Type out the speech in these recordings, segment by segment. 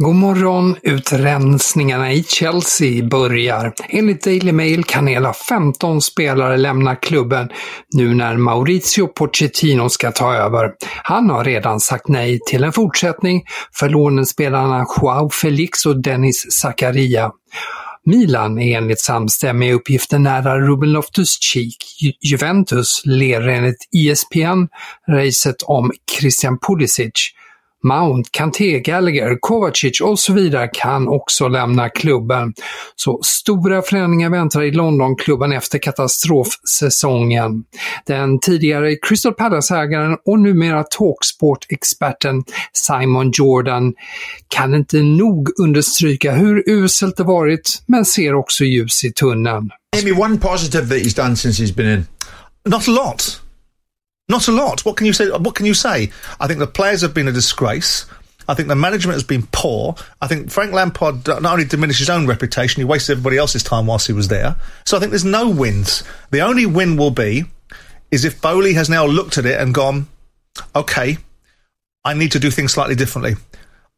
God morgon! Utrensningarna i Chelsea börjar. Enligt Daily Mail kan hela 15 spelare lämna klubben nu när Maurizio Pochettino ska ta över. Han har redan sagt nej till en fortsättning för lånespelarna Joao Felix och Dennis Zakaria. Milan är enligt samstämmiga uppgifter nära Ruben Loftus-Cheek. Ju- Juventus leder enligt ESPN racet om Christian Pulisic. Mount, Kanté, Gallagher, Kovacic och så vidare kan också lämna klubben. Så stora förändringar väntar i Londonklubben efter katastrofsäsongen. Den tidigare Crystal Palace-ägaren och numera Talksport-experten Simon Jordan kan inte nog understryka hur uselt det varit, men ser också ljus i tunneln. Maybe one positive that he's done since he's been in. Not a lot. Not a lot. What can you say? What can you say? I think the players have been a disgrace. I think the management has been poor. I think Frank Lampard not only diminished his own reputation, he wasted everybody else's time whilst he was there. So I think there's no wins. The only win will be is if Bowley has now looked at it and gone, okay, I need to do things slightly differently.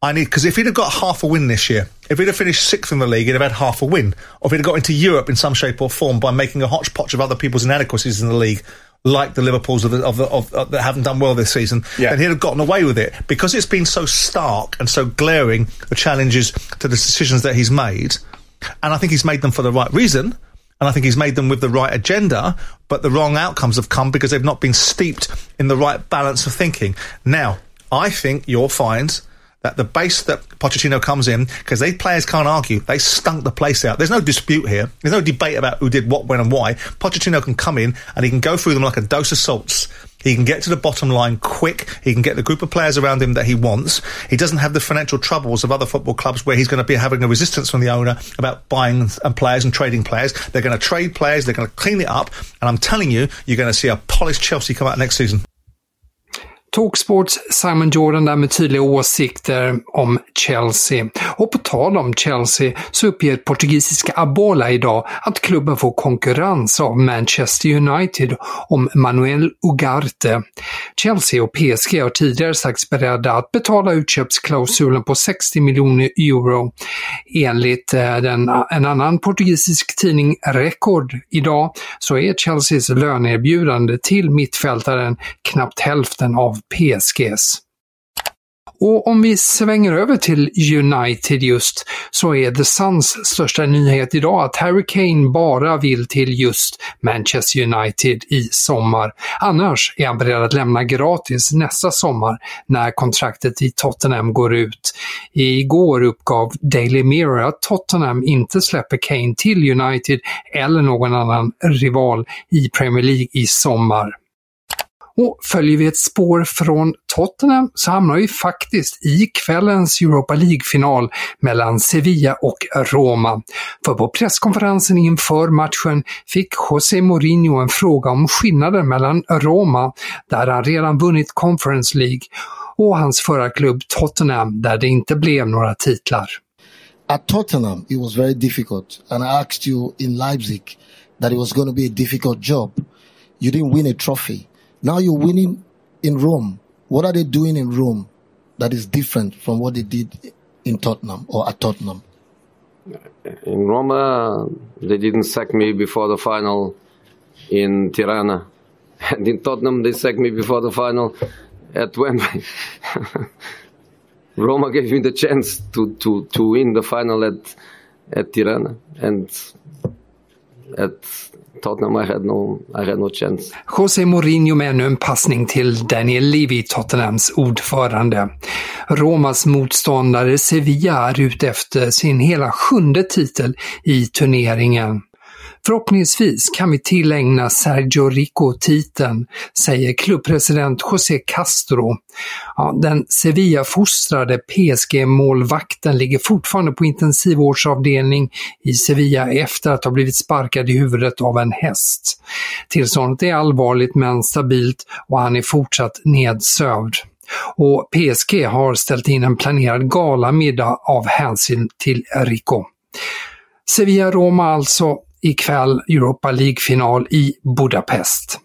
I need because if he'd have got half a win this year, if he'd have finished sixth in the league, he'd have had half a win. Or if he'd have got into Europe in some shape or form by making a hodgepodge of other people's inadequacies in the league, like the Liverpools of, the, of, the, of uh, that haven't done well this season, Yeah. then he'd have gotten away with it because it's been so stark and so glaring the challenges to the decisions that he's made, and I think he's made them for the right reason. And I think he's made them with the right agenda, but the wrong outcomes have come because they've not been steeped in the right balance of thinking. Now, I think you'll find that the base that Pochettino comes in, because these players can't argue, they stunk the place out. There's no dispute here. There's no debate about who did what, when, and why. Pochettino can come in and he can go through them like a dose of salts. He can get to the bottom line quick. He can get the group of players around him that he wants. He doesn't have the financial troubles of other football clubs where he's going to be having a resistance from the owner about buying and players and trading players. They're going to trade players. They're going to clean it up. And I'm telling you, you're going to see a polished Chelsea come out next season. Talksports Simon Jordan där med tydliga åsikter om Chelsea. Och på tal om Chelsea så uppger portugisiska Abola idag att klubben får konkurrens av Manchester United om Manuel Ugarte. Chelsea och PSG har tidigare sagts beredda att betala utköpsklausulen på 60 miljoner euro. Enligt eh, den, en annan portugisisk tidning Record idag så är Chelseas löneerbjudande till mittfältaren knappt hälften av PSGs. Och om vi svänger över till United just så är The Suns största nyhet idag att Harry Kane bara vill till just Manchester United i sommar. Annars är han beredd att lämna gratis nästa sommar när kontraktet i Tottenham går ut. Igår uppgav Daily Mirror att Tottenham inte släpper Kane till United eller någon annan rival i Premier League i sommar. Och följer vi ett spår från Tottenham så hamnar vi faktiskt i kvällens Europa League-final mellan Sevilla och Roma. För på presskonferensen inför matchen fick José Mourinho en fråga om skillnaden mellan Roma, där han redan vunnit Conference League, och hans förra klubb Tottenham, där det inte blev några titlar. At Tottenham, it was very difficult. And I asked you in Leipzig that it was going to be a difficult job. You didn't win a trophy. Now you're winning in Rome. What are they doing in Rome that is different from what they did in Tottenham or at Tottenham? In Roma, they didn't sack me before the final in Tirana. And in Tottenham, they sacked me before the final at Wembley. Roma gave me the chance to, to, to win the final at, at Tirana. And Ett Tottenham I had no, I had no chance. José Mourinho med ännu en passning till Daniel Levy, Tottenhams ordförande. Romas motståndare Sevilla är ute efter sin hela sjunde titel i turneringen. Förhoppningsvis kan vi tillägna Sergio Rico titeln, säger klubbpresident José Castro. Ja, den Sevilla-fostrade PSG-målvakten ligger fortfarande på intensivvårdsavdelning i Sevilla efter att ha blivit sparkad i huvudet av en häst. Tillståndet är allvarligt men stabilt och han är fortsatt nedsövd och PSG har ställt in en planerad galamiddag av hänsyn till Rico. Sevilla-Roma alltså ikväll Europa League-final i Budapest.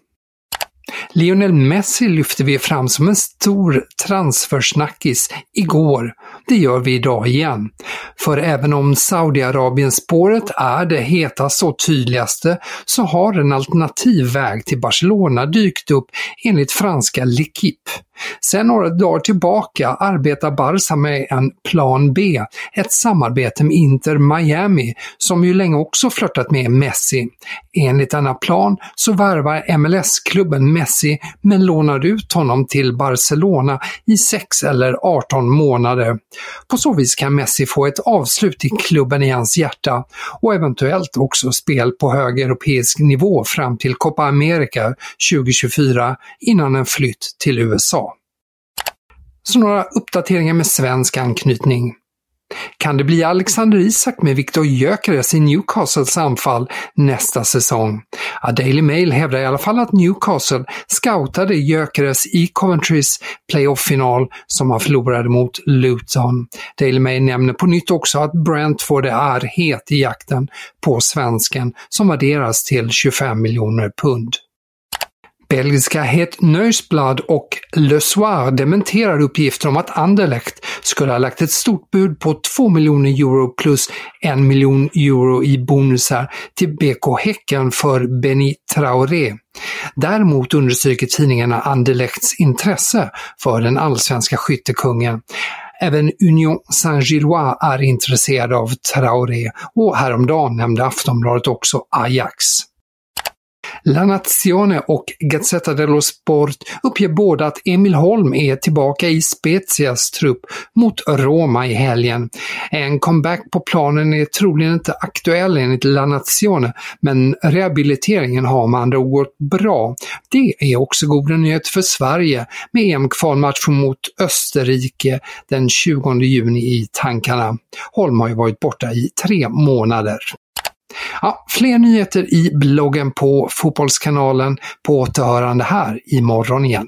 Lionel Messi lyfte vi fram som en stor transfersnackis igår. Det gör vi idag igen. För även om Saudiarabien-spåret är det hetaste och tydligaste så har en alternativ väg till Barcelona dykt upp enligt franska L'Equipe. Sen några dagar tillbaka arbetar Barca med en plan B, ett samarbete med Inter Miami, som ju länge också flörtat med Messi. Enligt denna plan så värvar MLS-klubben Messi men lånar ut honom till Barcelona i 6 eller 18 månader. På så vis kan Messi få ett avslut i klubben i hans hjärta och eventuellt också spel på hög europeisk nivå fram till Copa America 2024 innan en flytt till USA. Så några uppdateringar med svensk anknytning. Kan det bli Alexander Isak med Viktor Gyökeres i Newcastles anfall nästa säsong? A Daily Mail hävdar i alla fall att Newcastle scoutade Gyökeres i Coventrys playoff-final som han förlorade mot Luton. Daily Mail nämner på nytt också att Brentford är het i jakten på svensken som värderas till 25 miljoner pund. Belgiska Het Neusblad och Le Soir dementerar uppgifter om att Anderlecht skulle ha lagt ett stort bud på 2 miljoner euro plus 1 miljon euro i bonusar till BK Häcken för Benny Traoré. Däremot understryker tidningarna Anderlechts intresse för den allsvenska skyttekungen. Även Union Saint-Gillois är intresserad av Traoré och häromdagen nämnde Aftonbladet också Ajax. La Nazione och Gazzetta dello Sport uppger båda att Emil Holm är tillbaka i Spezias trupp mot Roma i helgen. En comeback på planen är troligen inte aktuell enligt La Nazione, men rehabiliteringen har med andra ord gått bra. Det är också goda nyheter för Sverige med EM-kvalmatchen mot Österrike den 20 juni i tankarna. Holm har ju varit borta i tre månader. Ja, fler nyheter i bloggen på Fotbollskanalen på återhörande här imorgon igen.